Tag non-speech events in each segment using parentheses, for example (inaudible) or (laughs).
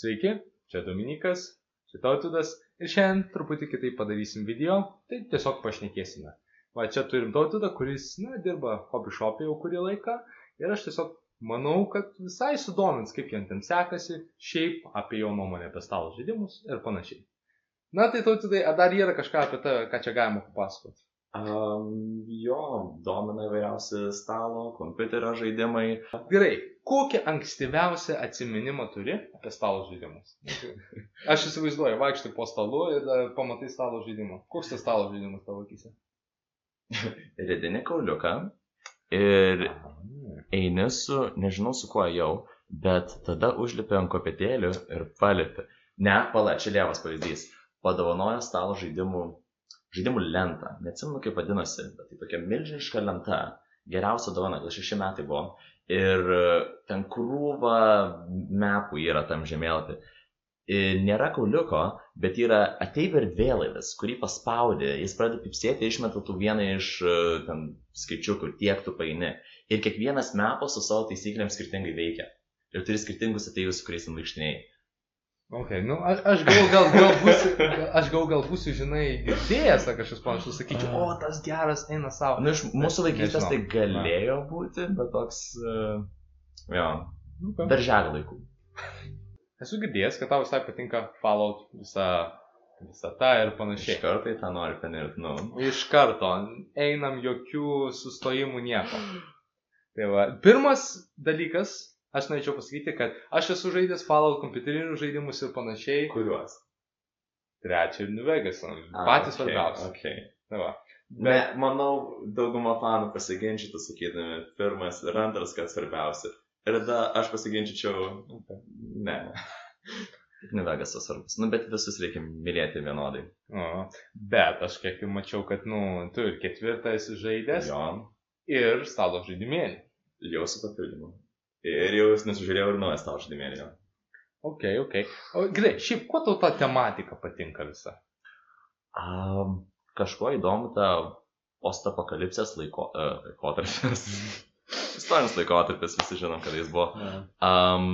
Sveiki, čia Dominikas, čia Tautvydas ir šiandien truputį kitaip padarysim video, tai tiesiog pašnekėsime. Va čia turim Tautvydą, kuris, na, dirba hobby shop'e jau kurį laiką ir aš tiesiog manau, kad visai sudomins, kaip jam ten sekasi, šiaip apie jo nuomonę apie stalo žaidimus ir panašiai. Na tai Tautvydai, ar dar yra kažką apie tave, ką čia galima papasakoti? Um, jo, domina įvairiausi stalo, kompiuterio žaidimai. Gerai, kokią ankstyviausią atsiminimą turi apie stalo žaidimus? (laughs) Aš įsivaizduoju, vaikštai po stalu ir da, pamatai stalo žaidimą. Koks tas stalo žaidimas tavo akise? (laughs) Redinį kauliuką ir eini su, nežinau su kuo jau, bet tada užlipi ant kopėtėlių ir palipi. Ne, pala, čia lievas pavyzdys. Padovanoja stalo žaidimų žaidimų lentą, neatsimenu kaip vadinosi, bet tai tokia milžiniška lenta, geriausia dovana, gal šeši metai buvo, ir e, ten krūva mepų yra tam žemėlapį. Ir nėra kauliuko, bet yra ateiv erdvėlaivis, kurį paspaudė, jis pradeda pipsėti, išmeta tų vieną iš e, ten skaičiukų, tiek tu paini. Ir kiekvienas mepas su savo taisyklėm skirtingai veikia. Ir turi skirtingus ateivius, su kuriais ten vaikštinėjai. Ok, nu aš, aš gal, gal, gal būsiu, aš gal, gal būsiu, žinai, girdėjęs, kažkas panašus, sakyčiau, o tas geras eina savo. Nu, iš mūsų vaikystės tai galėjo Na. būti, bet toks, uh, jo, okay. darželio laikų. Esu girdėjęs, kad tau visai patinka Fallout visą visata ir panašiai. Iš karto į tą nori panirti, nu. Iš karto, einam jokių sustojimų nieko. Tai va, pirmas dalykas, Aš norėčiau pasakyti, kad aš esu žaidęs Fallout kompiuterinius žaidimus ir panašiai. Kuriuos? Trečią ir New Vegas. Patys okay, svarbiausi. Okay. Na, va. Bet... Ne, manau, dauguma fanų pasiginčytų, sakydami, pirmas ir antras, kas svarbiausia. Ir tada aš pasiginčyčiau, okay. ne. (laughs) New Vegas tas svarbus. Nu, bet visus reikia mylėti vienodai. O, bet aš kiek jau mačiau, kad, nu, tu ir ketvirtą esi žaidęs. Jo. Ir stalo žaidimėlį. Jau su papildymu. Ir jau nesužiūrėjau ir naują stalo žaidimėlį. Ok, ok. O gerai, šiaip kuo tau ta tematika patinka visa? Um, kažkuo įdomu ta postapokalipsės laiko, uh, laikotarpis. Istorinis laikotarpis, visi žinom, kada jis buvo. Um,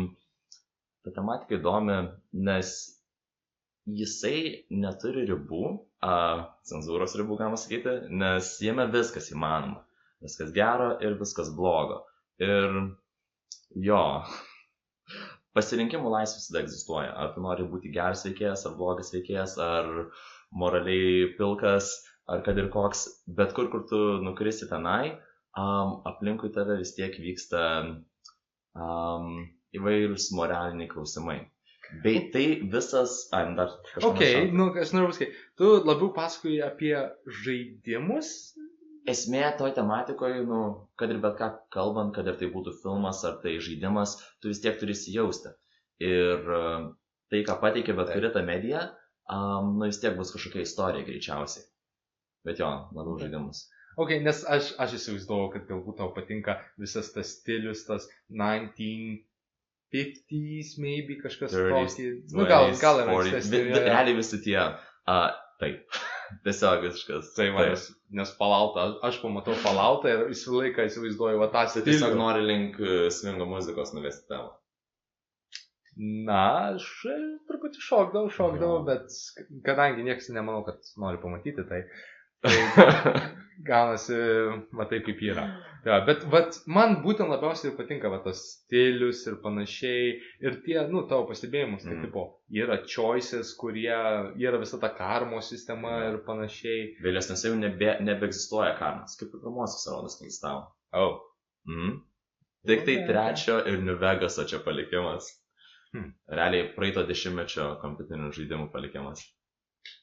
ta tematika įdomi, nes jisai neturi ribų, uh, cenzūros ribų, galima sakyti, nes jame viskas įmanoma. Viskas gero ir viskas blogo. Ir Jo. Pasirinkimų laisvė visada egzistuoja. Ar tu nori būti geras veikėjas, ar blogas veikėjas, ar moraliai pilkas, ar kad ir koks, bet kur, kur tu nukristi tenai, um, aplinkui tave vis tiek vyksta um, įvairūs moraliniai klausimai. Bei tai visas, ai, dar kažkas. Ok, nu, aš noriu pasakyti, tu labiau pasakoji apie žaidimus esmė toj tematikoje, nu, kad ir bet ką kalbant, kad ir tai būtų filmas ar tai žaidimas, tu vis tiek turi įsijausti. Ir e, tai, ką pateikia bet kuri ta medija, um, nu vis tiek bus kažkokia istorija greičiausiai. Bet jo, labiau žaidimas. Ok, nes aš, aš įsivaizduoju, kad galbūt tau patinka visas tas stilius, tas 1950s, maybe kažkas tokį. Nu, gal, gal ir ankstesnė. Realiai visi tie, uh, taip. Tiesiog visiškas. Tai man, nes, nes palautą, aš pamatau palautą ir visą laiką įsivaizduoju, va tą stilių. Tiesiog nori link e, svingo muzikos nuvesti tavo. Na, aš e, truputį šokdavau, šokdavau, bet kadangi niekas nemanau, kad nori pamatyti, tai Tai (laughs) gaunasi, matai, kaip yra. Ja, bet vat, man būtent labiausiai patinka va, tas stilius ir panašiai. Ir tie, nu, tavo pastebėjimus, tai mm. tipo, yra choices, kurie, yra visa ta karmo sistema mm. ir panašiai. Vėlesnėse jau nebe, nebeegzistuoja karmas, kaip ir pirmosios rodas neegzistavo. Oh. Mm. Tik tai trečio ir New Vegaso čia palikimas. Hmm. Realiai praeito dešimtmečio kompiuterinių žaidimų palikimas.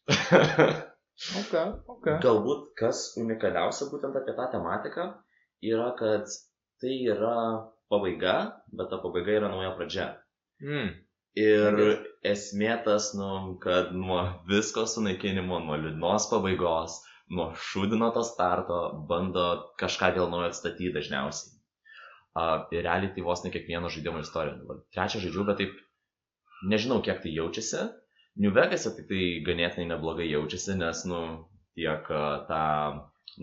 (laughs) Okay, okay. Galbūt kas unikaliausia būtent apie tą tematiką yra, kad tai yra pabaiga, bet ta pabaiga yra nauja pradžia. Mm. Ir esmė tas, nu, kad nuo visko sunaikinimo, nuo liūdnos pabaigos, nuo šūdino to starto bando kažką vėl naujo atstatyti dažniausiai. Uh, ir realiai tai vos ne kiekvieno žaidimo istorija. Trečią žaidžiu, bet taip nežinau, kiek tai jaučiasi, New Vegas'e tai tai ganėtinai neblogai jaučiasi, nes, nu, tiek tą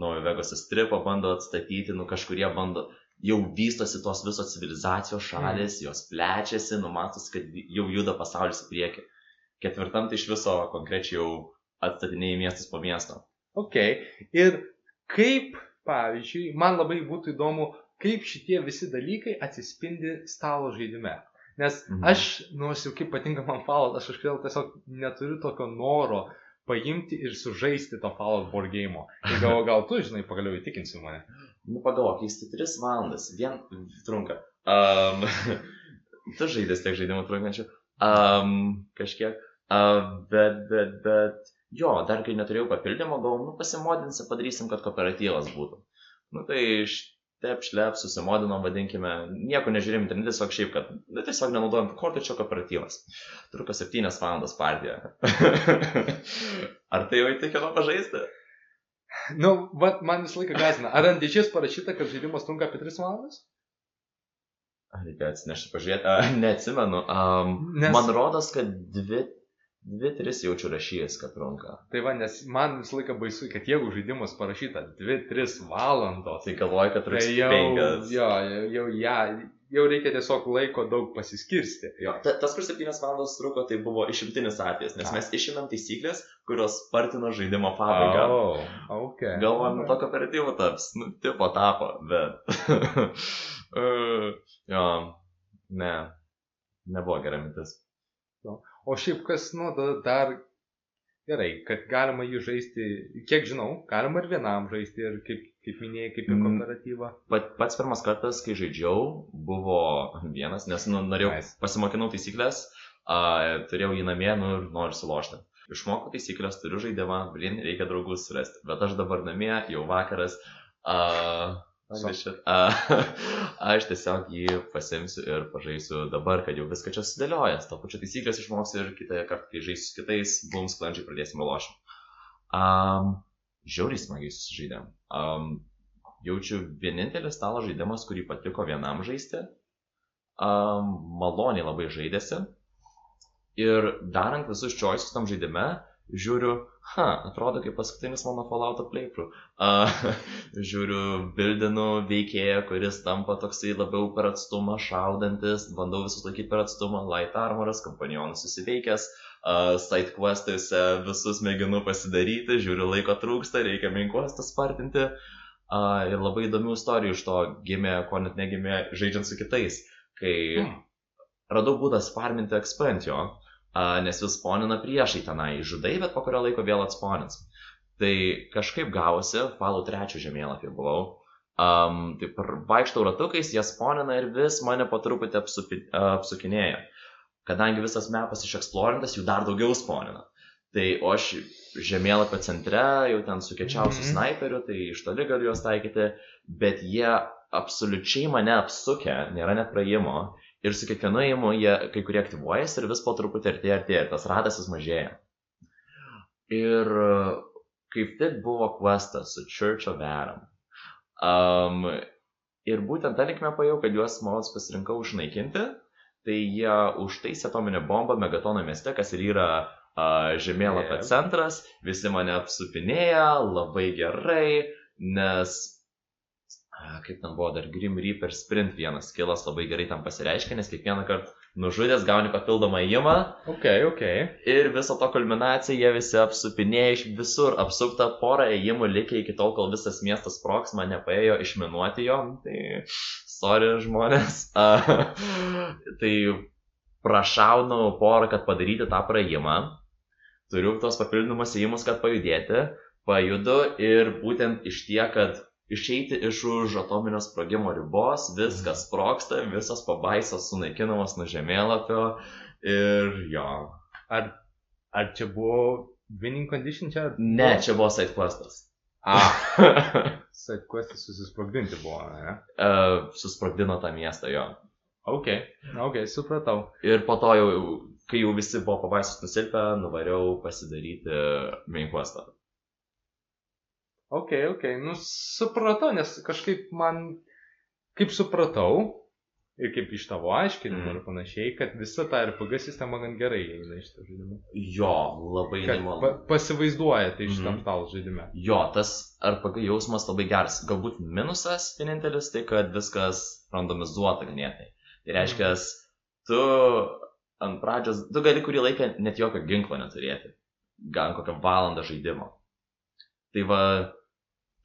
Naujo Vegas'o stripą bando atstatyti, nu, kažkurie bando, jau vystosi tos visos civilizacijos šalis, mm. jos plečiasi, numatos, kad jau juda pasaulis į priekį. Ketvirtam tai iš viso konkrečiai jau atstatinėjai miestus po miesto. Ok. Ir kaip, pavyzdžiui, man labai būtų įdomu, kaip šitie visi dalykai atsispindi stalo žaidime. Nes mhm. aš, nors jau kaip patinka man Fallout, aš kažkodėl tiesiog neturiu tokio noro paimti ir sužaisti to Fallout board game. Tai gal, (laughs) gal tu, žinai, pagaliau įtikinsi mane. Nu, pagalvok, jis tai 3 valandas, vien trunka. Um, (laughs) tu žaidės tiek žaidimų trunkančių. Um, kažkiek. Uh, bet, bet, bet, jo, dar kai neturėjau papildymo, gal, nu, pasimodinsim, padarysim, kad kooperatyvas būtų. Nu, tai iš tep, šlep, susimodinom, vadinkime, nieko nežiūrėjom internete, tiesiog šiaip, kad nu, tiesiog nenaudojam kortų, čia kooperatyvas. Truko 7 valandas partija. (laughs) Ar tai jau įtikino pažaisti? Nu, va, man visą laiką gazina. Ar ant dėžės parašyta, kad žaidimas trunka apie 3 valandas? Reikia atsinešti pažiūrėti. Neatsimenu. Um, Nes... Man rodos, kad dvi Dvi, tris jaučiu rašyjas, kad trunka. Tai va, nes man visą laiką baisu, kad jeigu žaidimas parašyta 2-3 valandos. Tai galvoju, kad tai jau, penkias. jo, jau, ja, jau reikia tiesiog laiko daug pasiskirsti. Jo, ta, tas, kur 7 valandos truko, tai buvo išimtinis atvejis, nes A. mes išimėm taisyklės, kurios spartino žaidimo pabaigą. Oh, okay. Galvojom, okay. to kooperatyvo taps, nu, tipo tapo, bet. (laughs) uh, jo, ne, nebuvo gera mintis. O šiaip kas, nu, dar gerai, kad galima jį žaisti, kiek žinau, galima ir vienam žaisti, ir kaip, kaip minėjai, kaip ir mm, kooperatyvą. Pat, pats pirmas kartas, kai žaidžiau, buvo vienas, nes nu, norėjau, nice. pasimokinau taisyklės, uh, turėjau jį namie, nu ir noriu sulošti. Išmokau taisyklės, turiu žaidimą, blin, reikia draugus surasti. Bet aš dabar namie, jau vakaras, So. (laughs) Aš tiesiog jį pasimsiu ir pažaisiu dabar, kad jau viską čia sudėliojęs. To pačiu taisyklės išmoksiu ir kitą kartą, kai žaisiu su kitais, bum sklandžiai pradėsime lošim. Um, žiauriai smagiai susižaidėm. Um, jaučiu vienintelis stalo žaidimas, kurį patiko vienam žaisti. Um, maloniai labai žaidėsi. Ir darant visus choices tam žaidime, žiūriu, ha, atrodo kaip paskutinis mano Fallout playthrough. Uh, (laughs) žiūriu, bildinu veikėją, kuris tampa toksai labiau per atstumą šaudantis, bandau visus laikyti per atstumą, light armoras, kompanionus susiveikęs, uh, side questuose visus mėginu pasidaryti, žiūriu, laiko trūksta, reikia main questą spartinti. Uh, ir labai įdomių istorijų iš to gimė, ko net negimė žaidžiant su kitais, kai hmm. radau būdą sparminti ekspansijo. Uh, nes vis sponina priešai tenai, žudai, bet po kurio laiko vėl atsponins. Tai kažkaip gausi, Fallout 3 žemėlapį buvau, um, taip vaikštau ratukais, jie sponina ir vis mane po truputį apsupi, apsukinėja. Kadangi visas mepas išeksplorintas, jų dar daugiau sponina. Tai o aš žemėlapio centre, jau ten su kečiausiu mm -hmm. snaiperiu, tai iš toli galiu juos taikyti, bet jie absoliučiai mane apsukę, nėra net praėjimo Ir su kiekvienu įimu jie kai kurie aktyvuojasi ir vis po truputį artėja, artėja, ir tas ratas vis mažėja. Ir kaip tik buvo questas su Church of Adam. Um, ir būtent tą linkmę pajau, kad juos molas pasirinkau išnaikinti, tai jie užtaisė atominę bombą Megatono mieste, kas ir yra uh, žemėlapio yeah. centras, visi mane apsupinėja labai gerai, nes kaip ten buvo, dar Grim Reaper Sprint vienas kilas labai gerai tam pasireiškia, nes kiekvieną kartą nužudęs gauni papildomą įimą. Ok, ok. Ir viso to kulminacija jie visi apsupinėja iš visur, apsupta porą įimų likę iki tol, kol visas miestas proks man nepaėjo išminuoti jo. Tai, sorry žmonės. tai prašaunau porą, kad padaryti tą praėjimą. Turiu tos papildomus įimus, kad pajudėti. Pajudu ir būtent iš tie, kad išeiti iš už atominio sprogimo ribos, viskas sproksta, visas pabaisas sunaikinamas nuo žemėlapio ir jo. Ar, ar čia buvo winning condition čia? Ne, čia buvo side questas. A. (laughs) side questas susisprogdinti buvo, ne? Uh, susprogdino tą miestą jo. Ok, ok, supratau. Ir po to jau, kai jau visi buvo pabaisus nusilpę, nuvariau pasidaryti main questą. Ok, ok, nu supratau, nes kažkaip man, kaip supratau, ir kaip iš tavo aiškinimų Mm. ir panašiai, kad visa ta RPG sistema gan gerai eina iš to žaidimo. Jo, labai nemalonu. pa, pasivaizduoja tai šitam Mhm. stalo žaidime. Jo, tas RPG jausmas labai geras. Galbūt minusas vienintelis tai, kad viskas randomizuota ganėtinai. Tai reiškia, tu ant pradžios, tu gali kurį laiką net jokio ginklo neturėti. Gal kokią valandą žaidimo. Tai va,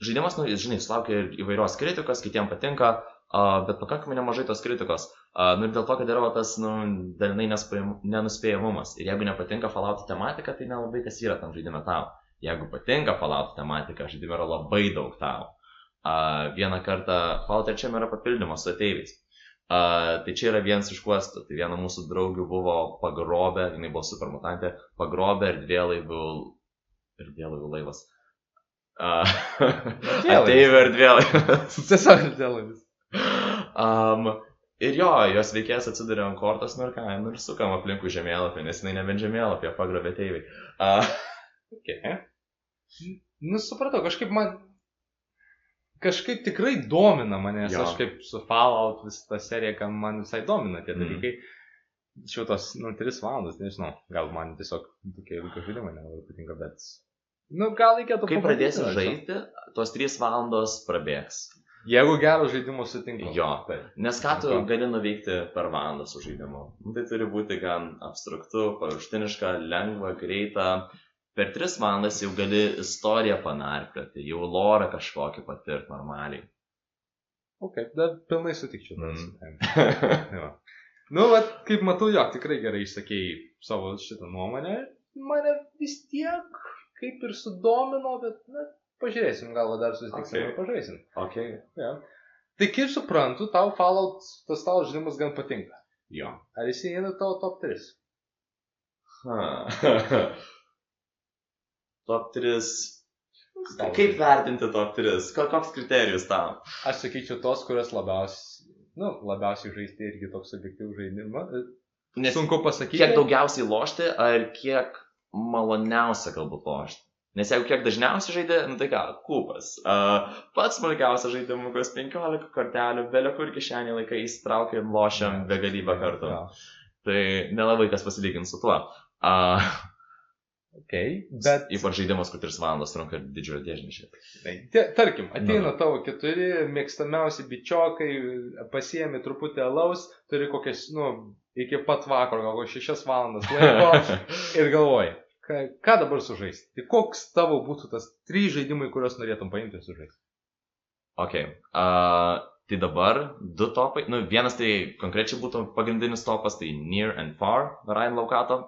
žaidimas, nu, jis, žinai, sulaukia ir įvairios kritikos, kitiems patinka, a, bet pakankamai nemažai tos kritikos. A, Nu ir dėl to, kad yra tas, nu, dalinai nenuspėjamumas. Ir jeigu nepatinka Fallout tematika, tai nelabai kas yra tam žaidime tau. Jeigu patinka Fallout tematika, žaidime yra labai daug tau. A, vieną kartą Fallout 3 yra papildymas su ateiviais. A, tai čia yra vienas iš kuostų. Tai viena mūsų draugių buvo pagrobę, jinai buvo super mutantė, pagrobę erdvėlaivių, erdvėlaivių laivas. A, ateivių erdvėlaivis. Tiesiog dėl vis. Um, ir jo, jos veikėjas atsiduria ant kortos, nu ir ką, nu ir sukam aplinkų žemėlapį, nes jinai nebent žemėlapį pagrobė teiviai. Uh, Okay. Nu, supratau, kažkaip man. Kažkaip tikrai domina mane, nes aš kaip su Fallout visą tą seriją, kad man visai domina tie Mhm. dalykai. Šiau tos, nu, 3 valandas, nežinau, gal man tiesiog tokie ilgi žaidimai nelabai patinka, bet... Nu, gal reikėtų kai pradėsi nežinau. žaisti, tos 3 valandos prabėgs. Jeigu gerų žaidimų sutinku. Jo. Taip. Nes ką tu gali nuveikti per valandą su žaidimu? Nu, Tai turi būti gan abstraktu, paviršutiniška, lengva, greita. Per 3 valandas jau gali istoriją panarplioti, jau lorą kažkokį patirti normaliai. Ok, dar pilnai sutikčiau. (laughs) Jo. Nu, vat, kaip matau, jo, tikrai gerai išsakėjai savo šitą nuomonę. Mane vis tiek kaip ir sudomino, bet, na, pažiūrėsim, gal dar susitiksim Ok. ir pažaisim. ok. Ja. Tai kaip suprantu, tau Fallout, tas tavo žaidimas gan patinka. Jo. Ar jis įeina tavo top 3? Ha. (laughs) top 3. Kaip vertinti top 3? Koks kriterijus tam? Aš sakyčiau tos, kurios labiausiai, nu, labiausiai žaisti irgi toks subjektyvus žaidimas. Nes Sunku pasakyti. kiek daugiausiai lošti, ar kiek maloniausia galbūt lošti? Nes jeigu kiek dažniausiai žaidė, nu tai ką, kūpas. Uh, pats smulkiausias žaidimukas, 15 kortelių, belio kur kišenį laikai įsitraukia ir lošiam begalybę kartų. Tai nelabai kas pasilygins su tuo. Uh, Ok, bet... Ypač žaidimas, kur 3 valandas trunka ir didžiojo dėžnišė. Tai, tarkim, ateina tavo keturi mėgstamiausi bičiokai, pasiemi truputį alaus, turi kokias, nu, iki pat vakaro, gal kokias šešias valandas laiko (laughs) ir galvoji, ką, ką dabar sužaisti. Tai koks tavo būtų tas trys žaidimai, kuriuos norėtum paimti ir sužaisti? Ok. Uh, tai dabar du topai. Nu, vienas tai konkrečiai būtų pagrindinis topas, tai Near and Far, Ryan Laukato.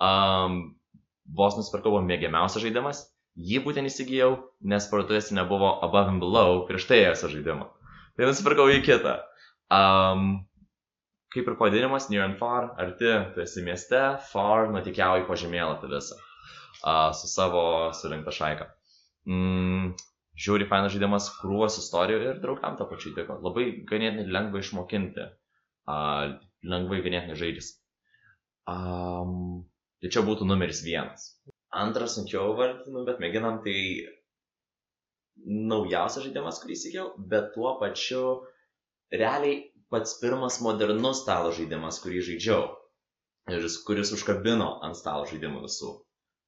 Um, vos nusipirkau buvo mėgiamiausias žaidimas. Jį būtent įsigijau, nes parduotuvėse nebuvo Above and Below prieš tai ėjusio žaidimo. Tai nusipirkau į kitą. Um, kaip ir pavadinimas, Near and Far, arti, tu esi mieste, Far nutikiauji po žemėlapį visą. Uh, su savo surinkta šaika. Mm, žiūri fainas žaidimas, krūvas istorijų ir draugam tą pačiu tiko. Labai ganėtinai lengva išmokinti, uh, lengvai ganėtinai žaidžiasi. Um, tai čia būtų numeris vienas. Antras sunkiau vardinu, bet mėginam tai naujausias žaidimas, kurį įsigijau, bet tuo pačiu realiai pats pirmas modernus stalo žaidimas, kurį žaidžiau. Ir kuris užkabino ant stalo žaidimų visų.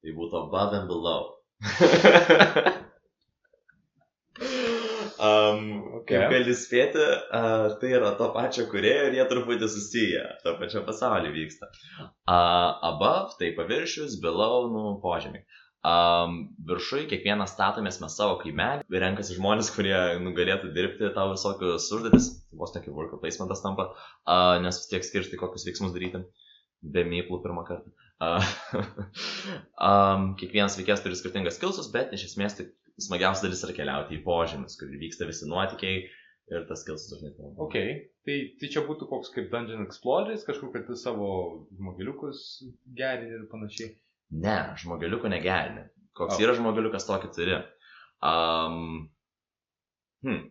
Tai būtų Above and Below. (laughs) um, Okay. Kaip gali spėti, uh, tai yra to pačio kurėjo ir jie truputį susiję, to pačio pasaulio vyksta. Uh, above tai paviršius, below, nu, požemiai. Um, viršui kiekvieną statomės mes savo kaimelį, renkasi žmonės, kurie nu, galėtų dirbti tau visokius užduotis, vos tokį worker placementas tampa, uh, nes vis tiek skirti kokius veiksmus daryti, be myplų pirmą kartą. Uh, (laughs) um, kiekvienas veikėjas turi skirtingas skilsus, bet iš esmės tai smagiausia dalis yra keliauti į požemius, kur vyksta visi nuotykiai ir tas skilsus dažnai tai. Ok, tai, tai čia būtų koks kaip Dungeon Exploreris, kažkur, kad tu savo žmogeliukus gerini ir panašiai. Ne, žmogeliuko negerini. Koks O. yra žmogeliukas, tokį turi. Um, hmm.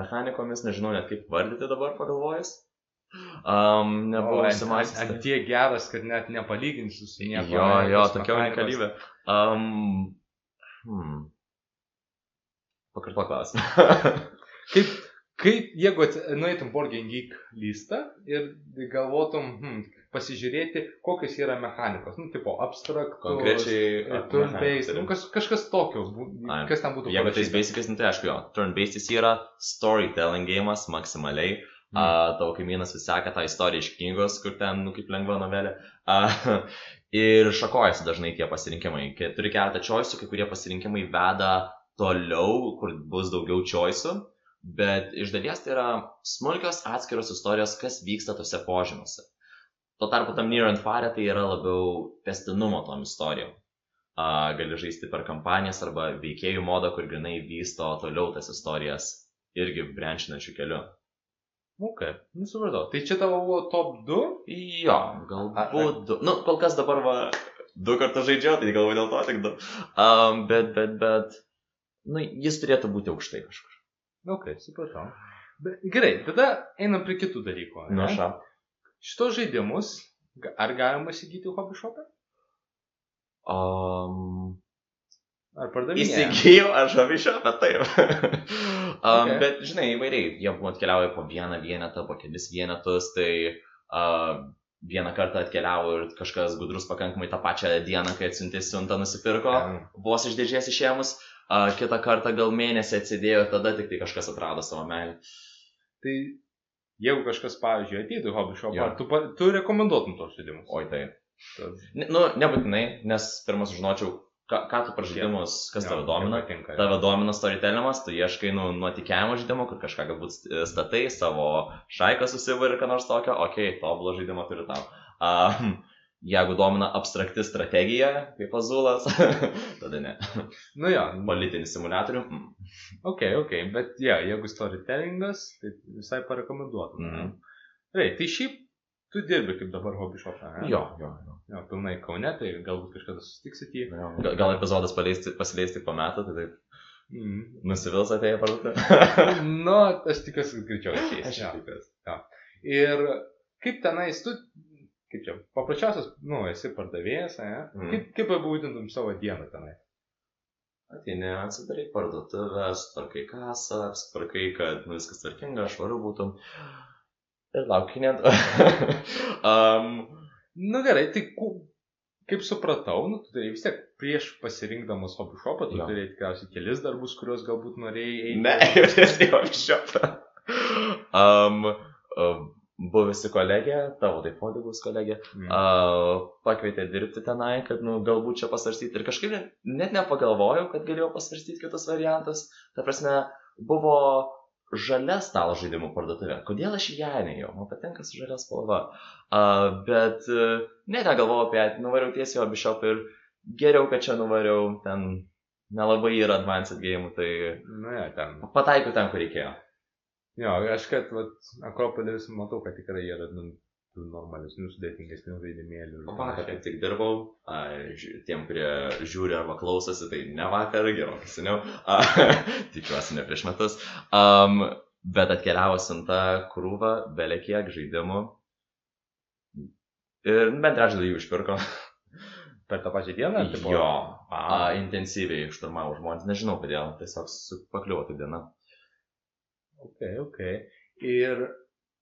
Mechanikomis nežinau net kaip vardyti dabar pagalvojus. Um, nebuvau susimąstęs. Ant tiek geras, kad net nepalyginsiu su nieko. Jo, jo, tokia unikalybė. Um, hmm. Pakarto klausimą. Kaip, kaip jeigu nueitum Game Geek listą ir galvotum, hmm, pasižiūrėti, kokios yra mechanikos, nu, tipo, abstraktus, Konkrečiai. e, turn-based, nu, kaž, kažkas tokio, kas ten būtų Jeigu tais basicais, nu tai aišku, jo, turn-based jis yra storytelling gėjimas maksimaliai. Mm. Uh, tavo kaimynas vis seka tą istoriją iš knygos, kur ten, nu, kaip lengva novelė. Uh, (laughs) ir šakojasi dažnai tie pasirinkimai. Kai turi keletą choice'ų, kai kurie pasirinkimai veda toliau, kur bus daugiau choice'ų. Bet iš dalies tai yra smulkios atskiros istorijos, kas vyksta tose požemiuose. Tuo tarpu tam Near and Fire tai yra labiau testinumo tom istorijom. Uh, gali žaisti per kampanijas arba veikėjų modą, kur grinai vysto toliau tas istorijas irgi brančinančių keliu. Ok, nusipratau. Tai čia tavo buvo top 2? Jo, galbūt du. Nu, kol kas dabar va, du kartus žaidžiau, tai galvoju dėl to tik du. Um, bet, bet, bet, nu, jis turėtų būti aukštai kažkur. Ok, supratau. Bet, gerai, tada einam prie kitų dalykų. Nu, ša. Šitos žaidimus, ar galima įsigyti hobby shop'e? Um, Ar pardavinėti? Įsigijau aš avišą, bet taip. (laughs) um, Okay. Bet, žinai, įvairiai, jie atkeliauja po vieną vienetą, po kelis vienetus, tai uh, vieną kartą atkeliavo ir kažkas gudrus pakankamai tą pačią dieną, kai atsiuntė siuntą, nusipirko, vos iš dėžės išėmus, uh, kitą kartą gal mėnesį atsidėjo ir tada tik tai kažkas atrado savo meilę. Tai jeigu kažkas, pavyzdžiui, ateitų į hobby shop'ą, ar tu, tu rekomenduotum tos žaidimus? Oi, tai. Ne, nu, nebūtinai, nes pirmą sužinočiau, ką, ką tu pažaidimus, kas Jo, tave domina. patinka, tave domina storytellimas, tu ieškai nu, nuotikiavimo žaidimo, kur kažką galbūt st- statai, savo šaiką susivai ir ką nors tokio, okei, okay, tobulą žaidimą turiu tau. Um, jeigu domina abstrakti strategija, kaip azulas, (laughs) tada ne. Nu jo, Politinį simulatorių. Mm. ok, ok, bet ja, jeigu storytellingas, tai visai parekomenduotum. Mhm. Gerai, tai šiaip tu dirbi kaip dabar hobby shop'e. ne? Jo, jo, jo. Jo, pilnai kaune, tai galbūt kažkada susitiksit jį. jo. Gal, gal epizodas paleisti, pasileis tik po metų, tai taip Mm. nusivils atėję parduotuvę. nu, aš tikiuosi, kad greičiau ateis. Aš (laughs) tikiuosi. Ir kaip tenais, tu, kaip čia, paprasčiausias, nu, esi pardavėjas, ne? Mhm. Kaip, kaip apibūdintum savo dieną tenai? Ateini, atsidarai parduotuvę, sutvarkai kasą, sutvarkai, kad nu, viskas tvarkinga, švaru būtų. Ir laukinėt. um, (laughs) Nu gerai, tai kaip supratau, nu, tu turėjai vis tiek prieš pasirinkdamas hobby shopą, tu turėjai tikriausiai kelis darbus, kuriuos galbūt norėjai eiti. ne, (laughs) jau tiesiai apšiopę. Um, um, buvusi kolegė, tavo taipogi bus kolegė, Mm. uh, pakvietė dirbti tenai, kad, nu, galbūt čia pasvarstyti. Ir kažkaip net, nepagalvojau, kad galėjau pasvarstyti kitus variantus. Ta prasme, buvo žalia stalo žaidimų parduotuvė. Kodėl aš ją neėjau? Man patinka su žalia spalva. Uh, bet uh, net negalvojau apie ją, nuvariau tiesiai į Bishop ir geriau, kad čia nuvariau, ten nelabai yra advanced game, tai Nu, ja, ten. pataikiau ten, kur reikėjo. Jo, aš kad, vat, Akropolis matau, kad tikrai yra nu, tų normalesnių, sudėtingesnių žaidimėlių. O vakar kaip tik dirbau, a, ži- tiem, kurie žiūri arba klausosi, tai ne vakar, gerokai seniau, a, (laughs) tikiuosi ne prieš metus, um, bet atkeliavo siunta krūva, belekiek žaidimų. Ir bent trečdalį jų išpirko. (laughs) Per tą pačią dieną? tipo- Jo, A, intensyviai šturmavo žmonės, nežinau kodėl, tiesiog pakliuvo tai diena. Ok, ok. Ir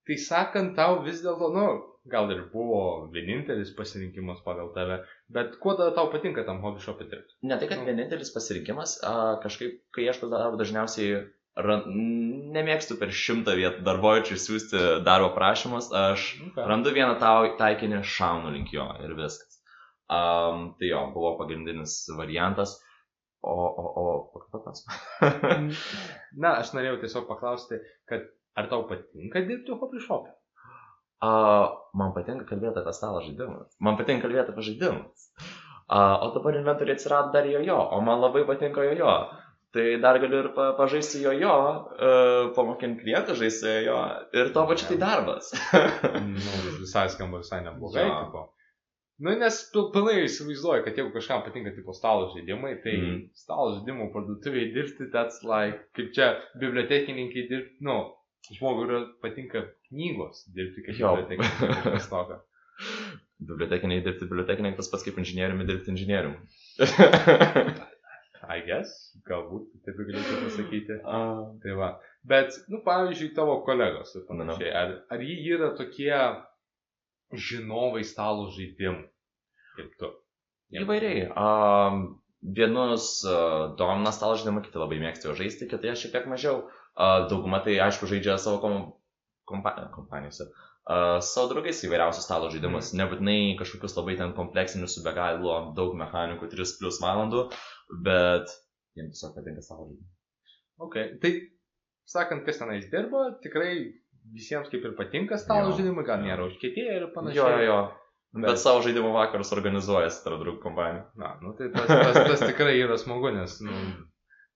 tai sakant, tau vis dėlto, nu, gal ir buvo vienintelis pasirinkimas pagal tave, bet kuo tada tau patinka tam hobby shop'e dirbti? Ne tai, kad Nu. vienintelis pasirinkimas, a, kažkaip, kai ieškau darbo, dažniausiai ran, nemėgstu per šimtą vietų darbovičių siūsti darbo prašymus, aš Okay. randu vieną tau, taikinį, šaunu link jo ir viskas. Um, tai jo, buvo pagrindinis variantas. O, o, o, pakartotas. (laughs) Na, aš norėjau tiesiog paklausti, kad ar tau patinka dirbti hobby shop'e? Man patinka kalbėti apie stalo žaidimus. Man patinka kalbėti apie žaidimus. Uh, o dabar inventoriai atsirado dar jojo, o man labai patinka jojo. Tai dar galiu ir pa pažaisti jojo, uh, pamokinti klientą žaisti jojo. Ir tuo pačiu tai darbas. nu, visai skamba visai neblogai. Jo. Nu, nes pil- pilnai įsivaizduoju, kad jeigu kažkam patinka tipo stalo žaidimai, tai mm. Mhm. stalo žaidimų parduotuvėje dirbti, that's like, kaip čia bibliotekininkai dirbti, nu, žmogui yra patinka knygos dirbti kaip bibliotekininkai. (laughs) Bibliotekiniai dirbti bibliotekiniai tas pats kaip inžinieriumi dirbti inžinieriumi. I guess, galbūt taip galėčiau pasakyti. Uh, Tai va. Bet, nu, pavyzdžiui, tavo kolegos ir panašiai, ar, ar jie yra tokie žinovai stalo žaidimų? Kaip tu? įvairiai. Um, vienus uh, domina stalo žaidimą, kiti labai mėgsta jo žaisti, kiti šiek tiek mažiau. Uh, dauguma tai, aišku, žaidžia savo kom kompa kompanijose. Uh, savo draugais įvairiausius stalo žaidimus. Mm. Nebūtinai kažkokius labai ten kompleksinius su be galo daug mechanikų, 3 plus valandų, bet jiems tiesiog patinka stalo žaidimai. Ok, tai, sakant, kas tenais dirba, tikrai visiems kaip ir patinka stalo žaidimai, gal nėra užkėtėję ir panašiai. Jo, jo, jo. Bet, Bet- savo žaidimo vakarus organizuojasi tarp draugų kompanijų. Na, nu tai tas, tas, tas tikrai yra smagu, nes, nu,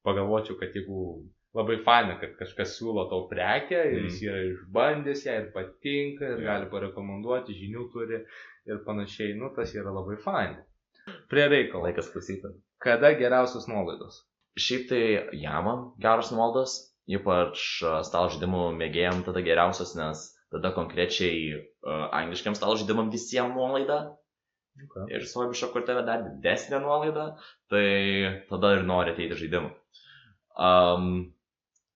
pagalvočiau, kad jeigu labai faina, kad kažkas siūlo tau prekę ir Mm. jis yra išbandęs ją ir patinka ir Jo. gali parekomenduoti, žinių turi ir panašiai, nu tas yra labai faina. Prie reikalo. Laikas klausyti. Kada geriausios nuolaidos? Šiaip tai jamam geros nuolaidos, ypač a, stalo žaidimų mėgėjam tada geriausios, nes tada konkrečiai uh, angliškiam stalo žaidimam visiems nuolaida Okay. ir su Obišo kortelė dar didesnė nuolaida, tai tada ir nori ateiti žaidimų. Um,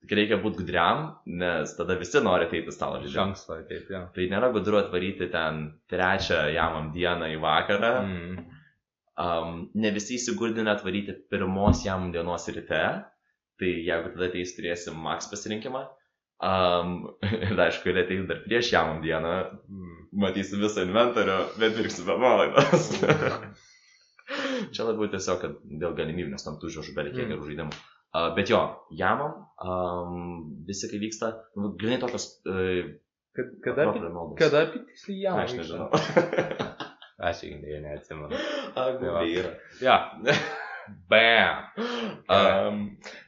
tik reikia būti gudriam, nes tada visi nori ateiti stalo žaidimą. anksto ateit, jo. Tai nėra gudru atvaryti ten trečią jamam dieną į vakarą. Mm. Um, ne visi įsigurdina atvaryti pirmos jam dienos ryte, tai jeigu tada ateis turėsim max pasirinkimą. Um, (laughs) ir aišku, ir ateis dar prieš jam dieną, Mm. matysi visą inventorių, bet pirksi be nuolaidos. (laughs) Čia labiau tiesiog kad dėl galimybių, nes tam tų žodžių bereikia Mm. gerų žaidimų. Uh, bet jo, jamam, um, visi kai vyksta, nu, grinai tokios... Uh, Kad, kada, apie- kada apie tiksliai jam? Aš nežinau. (laughs) Aš irgi neatsimenu. A, gubiai yra. Ja. Bam. (gasps) Um,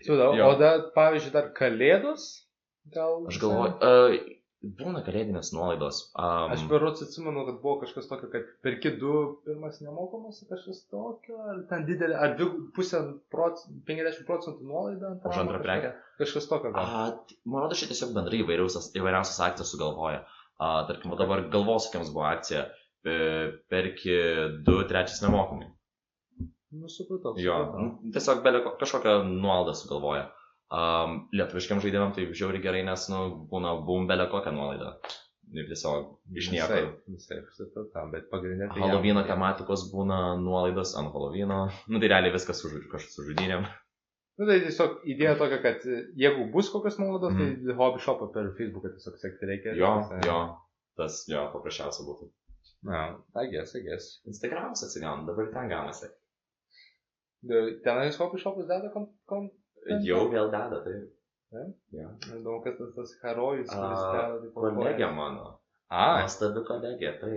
Jo. o dar, pavyzdžiui, dar kalėdos? Gal Aš galvoju, uh, būna kalėdinės nuolaidos. Um, Aš berots atsimenu, kad buvo kažkas tokio, kad perki du pirmas nemokamas, kažkas tokio, ar ten didelė, ar dvi, pusę, proc, 50 procentų nuolaida ant Už antrą prekę? Kažkas tokio man rodo, šitą tiesiog bendrai įvairiausias, įvairiausias akcijas sugalvoja. A, tarkim, dabar galvosakiams buvo akcija, e, perki du, trečias nemokamai. Nu, supratau. Jo, supratau. nu, tiesiog belė ko- kažkokią nuolaidą sugalvoja. Um, lietuviškiam žaidimam tai žiauri gerai, nes, nu, būna bum belė kokią nuolaidą. Ir tiesiog iš nieko. Visaip, visaip, supratau, bet pagrindinė tai... Halloween tematikos būna nuolaidos ant Halloween. Nu, tai realiai viskas su, kažkas su žudynėm. Nu, tai tiesiog idėja tokia, kad e, jeigu bus kokios nuolaidos, Mhm. tai hobby shopą per Facebooką tiesiog sekti reikia. Jo, Tas, e, jo, tas, jo, paprasčiausia būtų. Na, I guess. Instagramas atsigauna, dabar ten gaunasi. De- Tenais shopas deda kom... kom... Jau vėl deda, tai. Ne? Jo. Įdomu, kas tas, tas herojus, kuris A, deda. taip Kolegė mano. A, Nuostabi kolegė, tai.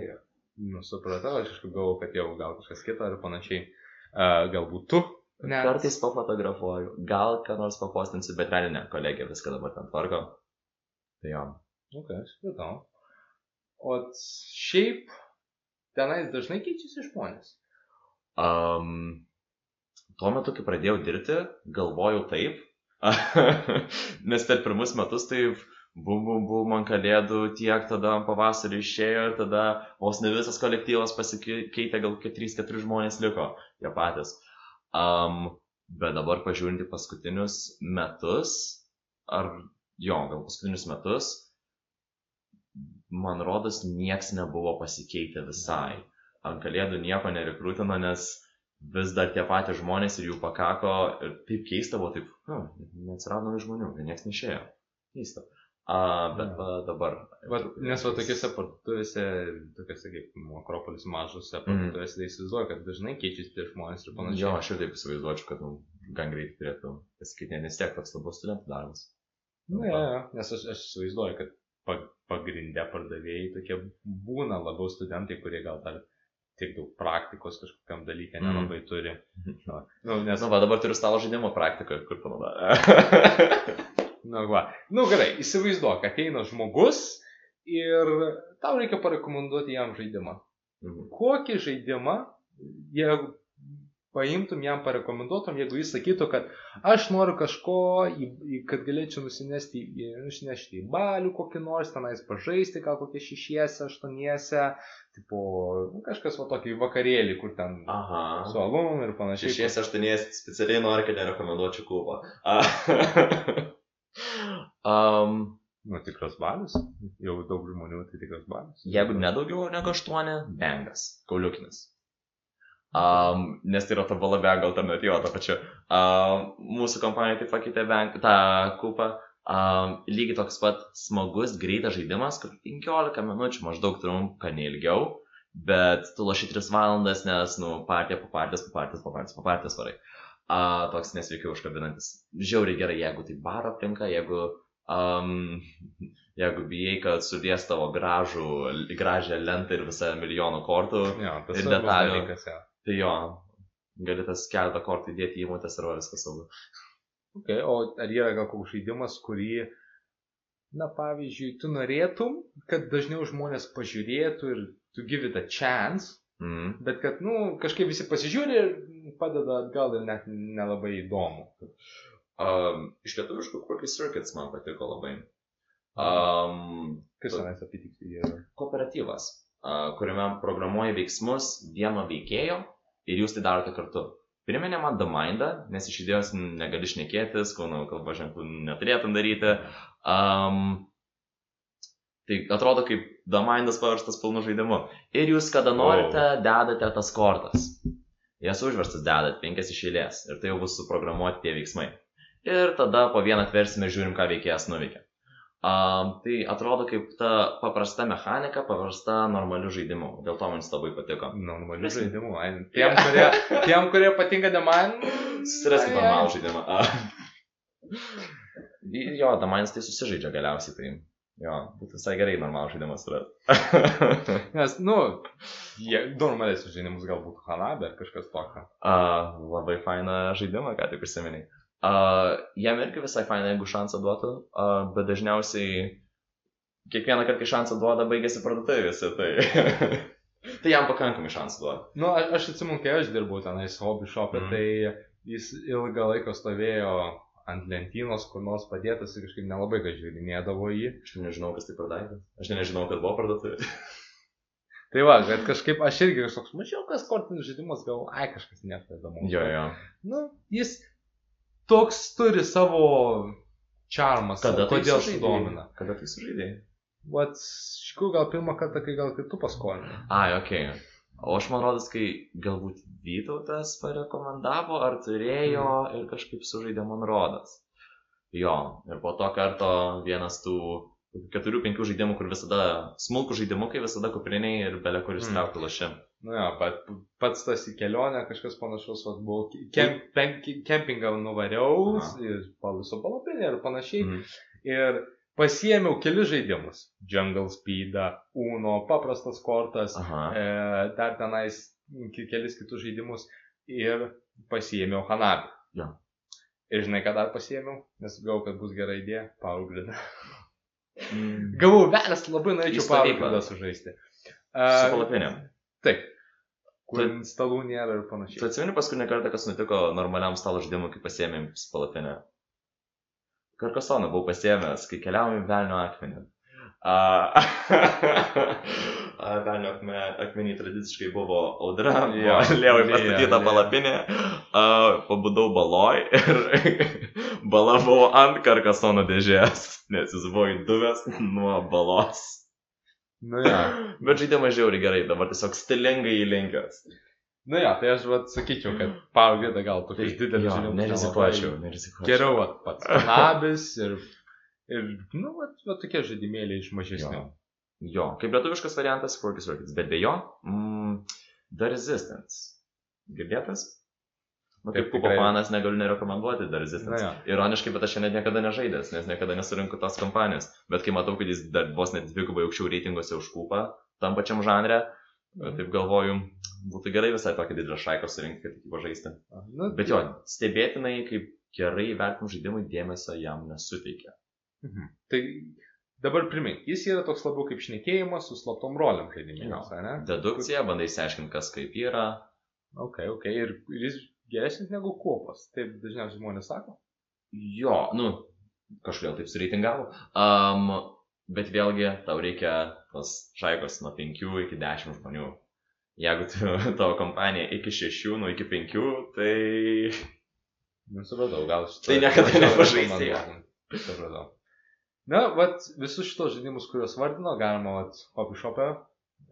nu supratau, aš kažkaip galvoju, kad jau gal kažkas kita ar panašiai. Uh, galbūt tu. Ne. Kartais pafotografuoju, gal ką nors papostinsiu, bet realiai ne, kolegė viską dabar ten tvarko. Tai jo. Ok, supratau. O šiaip tenais dažnai keičiasi žmonės. Um, tuo metu, kai pradėjau dirbti, galvojau taip, (laughs) nes per pirmus metus taip bum, bum, bum, ant kalėdų tiek, tada pavasarį išėjo ir tada vos ne visas kolektyvas pasikeitė, gal 3-4 žmonės liko, jie patys. Um, bet dabar pažiūrinti paskutinius metus, ar jo, gal paskutinius metus, man rodos, nieks nebuvo pasikeitę visai ant kalėdų nieko nerekrutino, nes vis dar tie patys žmonės ir jų pakako ir taip keista buvo, taip, hm, neatsirado naujų žmonių, niekas neišėjo. Keista. A, bet va, dabar. Va, nes va tokiuose parduotuvėse, tokiuose kaip Akropolis mažose parduotuvėse, tai įsivaizduoju, kad dažnai keičiasi tie žmonės ir panašiai. Jo, aš ir taip įsivaizduočiau, kad nu, gan greitai turėtų pasikeitinti, nes tiek toks labiau studentų darbas. Na, ja, ja, nes aš, aš įsivaizduoju, kad pa, pagrindė pardavėjai tokie būna labiau studentai, kurie gal dar tiek daug praktikos kažkokiam dalykė Mm. nelabai turi. (laughs) Na, nu, nes, Na, va, dabar turiu stalo žaidimo praktiką, kur panaudoju. (laughs) na, va. Nu, gerai, įsivaizduok, ateina žmogus ir tau reikia parekomenduoti jam žaidimą. Mhm. Kokį žaidimą, jeigu paimtum jam parekomenduotum, jeigu jis sakytų, kad aš noriu kažko, kad galėčiau nusinešti, nusinešti į balių kokį nors, tenais pažaisti, gal kokie šešiese, aštuoniese, tipo, nu, kažkas va tokį vakarėlį, kur ten Aha. su alum ir panašiai. Šešies aštuonies specialiai nori, kad nerekomenduočiau kubą. um, (laughs) Nu, tikras balius, jau daug žmonių, tai tikras balius. jeigu nedaugiau negu aštuoni, bengas, kauliukinis. Um, nes tai yra tobula bengo alternatyva, to pačiu. Um, mūsų kompanija taip pakeitė bang, tą kupą. Um, lygiai toks pat smagus, greitas žaidimas, kur 15 minučių maždaug trunka neilgiau, bet tu loši 3 valandas, nes, nu, partija po partijos, po partijos, po partijos, po partijos varai. Uh, toks nesveikiai užkabinantis. Žiauriai gerai, jeigu tai baro aplinka, jeigu, um, jeigu bijai, kad sudės tavo gražų, gražią lentą ir visą milijoną kortų, tas Ir detalių. dalykas, jo. Tai jo, gali tas keletą kortų įdėti į įmotės ir va, viskas saugu. Okay, o ar yra gal koks žaidimas, kurį, na pavyzdžiui, tu norėtum, kad dažniau žmonės pažiūrėtų ir tu give it a chance, Mm. bet kad, nu, kažkaip visi pasižiūri ir padeda atgal ir net nelabai įdomu. Um, iš lietuviškų Quirky Circuits man patiko labai. Um, Kas tenais apitiksliai yra? kooperatyvas, uh, kuriame programuoji veiksmus vieno veikėjo ir jūs tai darote kartu. Priminė man The Mindą, nes iš idėjos negali šnekėtis, kūno kalba ženklų neturėtum daryti. Um, tai atrodo kaip The Mindas paverstas pilnu žaidimu. Ir jūs kada norite, dedate tas kortas. Jas užverstas dedat penkias iš eilės ir tai jau bus suprogramuoti tie veiksmai. Ir tada po vieną atversime žiūrim, ką veikėjas nuveikia. Um, tai atrodo kaip ta paprasta mechanika, paprasta normalių žaidimų. Dėl to man jis labai patiko. Normalių Mes- žaidimų. ai, (laughs) Tiem, kurie, tiem, kurie patinka ne man. Susiraskit ai, ai. normalų žaidimą. (laughs) Jo, Damainas tai susižaidžia galiausiai. Tai jo, būtų visai gerai normalų žaidimą surasti. (laughs) Nes, nu, jie normalesnius žaidimus galbūt Hanabe ar kažkas tokio. uh, labai fainą žaidimą, ką tik užsiminiai. Uh, jam irgi visai faina, jeigu šansą duotų, uh, bet dažniausiai kiekvieną kartą, kai šansą duoda, baigėsi parduotuvėse. Tai, (laughs) tai jam pakankamai šansų duoda. Nu, a- aš atsimenu, kai aš dirbau tenais hobby shop'e, mm. tai jis ilgą laiką stovėjo ant lentynos, kur nors padėtas ir kažkaip nelabai ką žiūrinėdavo jį. Aš nežinau, kas tai pardavė. Aš nežinau, kad buvo parduotuvė. (laughs) Tai va, kad kažkaip aš irgi kažkoks mažiukas kortinis žaidimas, gal, ai, kažkas nepadamo. Jo, jo. Nu, jis toks turi savo čarmas, Kada tai kodėl sudomina. Kada tai sužaidėjai? Vat, šiku gal pirmą kartą, kai gal kitų paskolinai. Ai, okei. Okay. O aš man rodos, kai galbūt Vytautas parekomendavo, ar turėjo ir kažkaip sužaidė man rodas. Jo, ir po to karto vienas tų keturių, penkių žaidimų, kur visada smulkų žaidimukai, visada kupriniai ir belia kur ištraukti mm. lašim. Nu jo, bet pats tas į kelionę kažkas panašus, vat, buvo, kem, pen, kempingą nuvariau, paliso palapinę ir panašiai. Mhm. Ir pasiėmiau kelius žaidimus. Jungle Speedą, Uno, paprastas kortas, Aha. e, dar tenais kelis kitus žaidimus ir pasiėmiau Hanabi. Jo. Ir žinai, ką dar pasiėmiau, nes gavau, kad bus gera idėja, Power Grid. Mm. Gavau velės, labai norėčiau. Grid sužaisti. Su Uh, palapinėm. taip. Kur Tu- stalų nėra ir Tu panašiai. atsimeni paskutinį kartą, kas nutiko normaliam stalo žaidimui, kai pasėmėm palapinę? Karkasoną buvau pasėmęs, kai keliavom į Velnio akmenį. A, (laughs) Velnio akme, akmenį tradiciškai buvo audra, buvo lievai (laughs) pastatyta lieja. palapinė, a, pabudau baloj ir (laughs) bala buvo ant karkasono dėžės, nes jis buvo įduvęs nuo balos. Nu ja. (laughs) Bet žaidimas žiauriai gerai, dabar tiesiog stilingai įlinkęs. Nu ja, tai aš vat sakyčiau, kad Grid gal tokius didelius jo, žaidimus nerizikuočiau, nerizikuočiau. Geriau vat, pats Hanabis ir, ir nu, vat, vat tokie žaidimėliai iš mažesnių. Jo. Jo, kaip lietuviškas variantas, Forkis Rockets, bet be jo, mm, The Resistance. Girdėtas? Nu, kaip kupo fanas negaliu nerekomenduoti The Na Resistance. jo. Ironiškai, bet aš šiandien niekada nežaidęs, nes niekada nesurinku tos kompanijos. Bet kai matau, kad jis dar vos net dvigubai aukščiau reitinguose už kupą, tam pačiam žanre, taip galvoju, būtų gerai visai tokį didelį šaiką surinkti, kad tik pažaisti. Nu, Bet jo, stebėtinai, kaip gerai vertinam žaidimui, dėmesio jam nesuteikia. Mhm. Tai dabar primink, jis yra toks labiau kaip šnekėjimas su slaptom roliam žaidimėlis, Jo. ne? Dedukcija, bandai išsiaiškinti, kas kaip yra. Ok, ok. Ir, ir jis geresnis negu kopas. Taip dažniausiai žmonės sako. Jo, nu, kažkodėl taip sureitingavo. Um, bet vėlgi, tau reikia tos šaikos nuo 5 iki 10 žmonių. Jeigu tu, (laughs) tavo kompanija iki 6, nu iki 5, tai... Nesupratau, gal šitą. Tai niekada (laughs) nepažaisti jo. Supratau. Na, vat visus šitos žaidimus, kuriuos vardino, galima vat hobby shop'e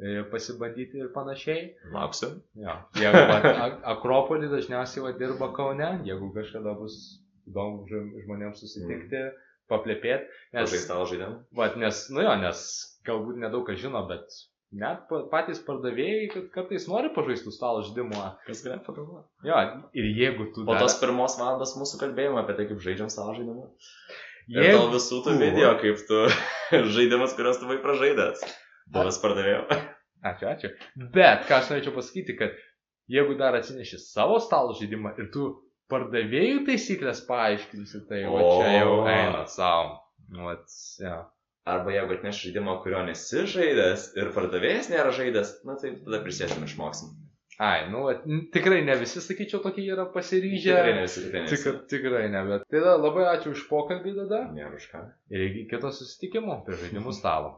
e, pasibandyti ir panašiai. Lauksiu. Jo. Jeigu vat, Ak- Akropolį dažniausiai vat, dirba Kaune, jeigu kažkada bus įdomu žm- žmonėms susitikti, paplėpėti. Nes, stalo žaidimą. vat, nes, nu jo, nes galbūt nedaug kas žino, bet net pa- patys pardavėjai kad kartais nori pažaistų stalo žaidimų. Kas galėtų pagalvoti? Jo, ir jeigu tu... Po dar- tos pirmos valandos mūsų kalbėjimo apie tai, kaip žaidžiam stalo žaidimą. Ir Jeigu- dėl visų tų video, kaip tu (laughs) žaidimas, kuriuos tu buvai pražaidęs. Buvęs pardavėjo. Ačiū, ačiū. Bet, ką aš norėčiau pasakyti, kad jeigu dar atsineši savo stalo žaidimą ir tu pardavėjų taisyklės paaiškinsi, tai o čia jau eina savo. Vat, ja. Arba jeigu atneš žaidimą, kurio nesi žaidęs ir pardavėjas nėra žaidęs, na tai tada prisėsim ir išmoksim. Ai, nu, tikrai ne visi, sakyčiau, tokie yra pasiryžę. Tikrai ne visi, tikrai ne Tik, visi. tikrai ne, bet. Tai da, labai ačiū už pokalbį tada Nėra už ką. ir iki kito susitikimo prie žaidimų stalo.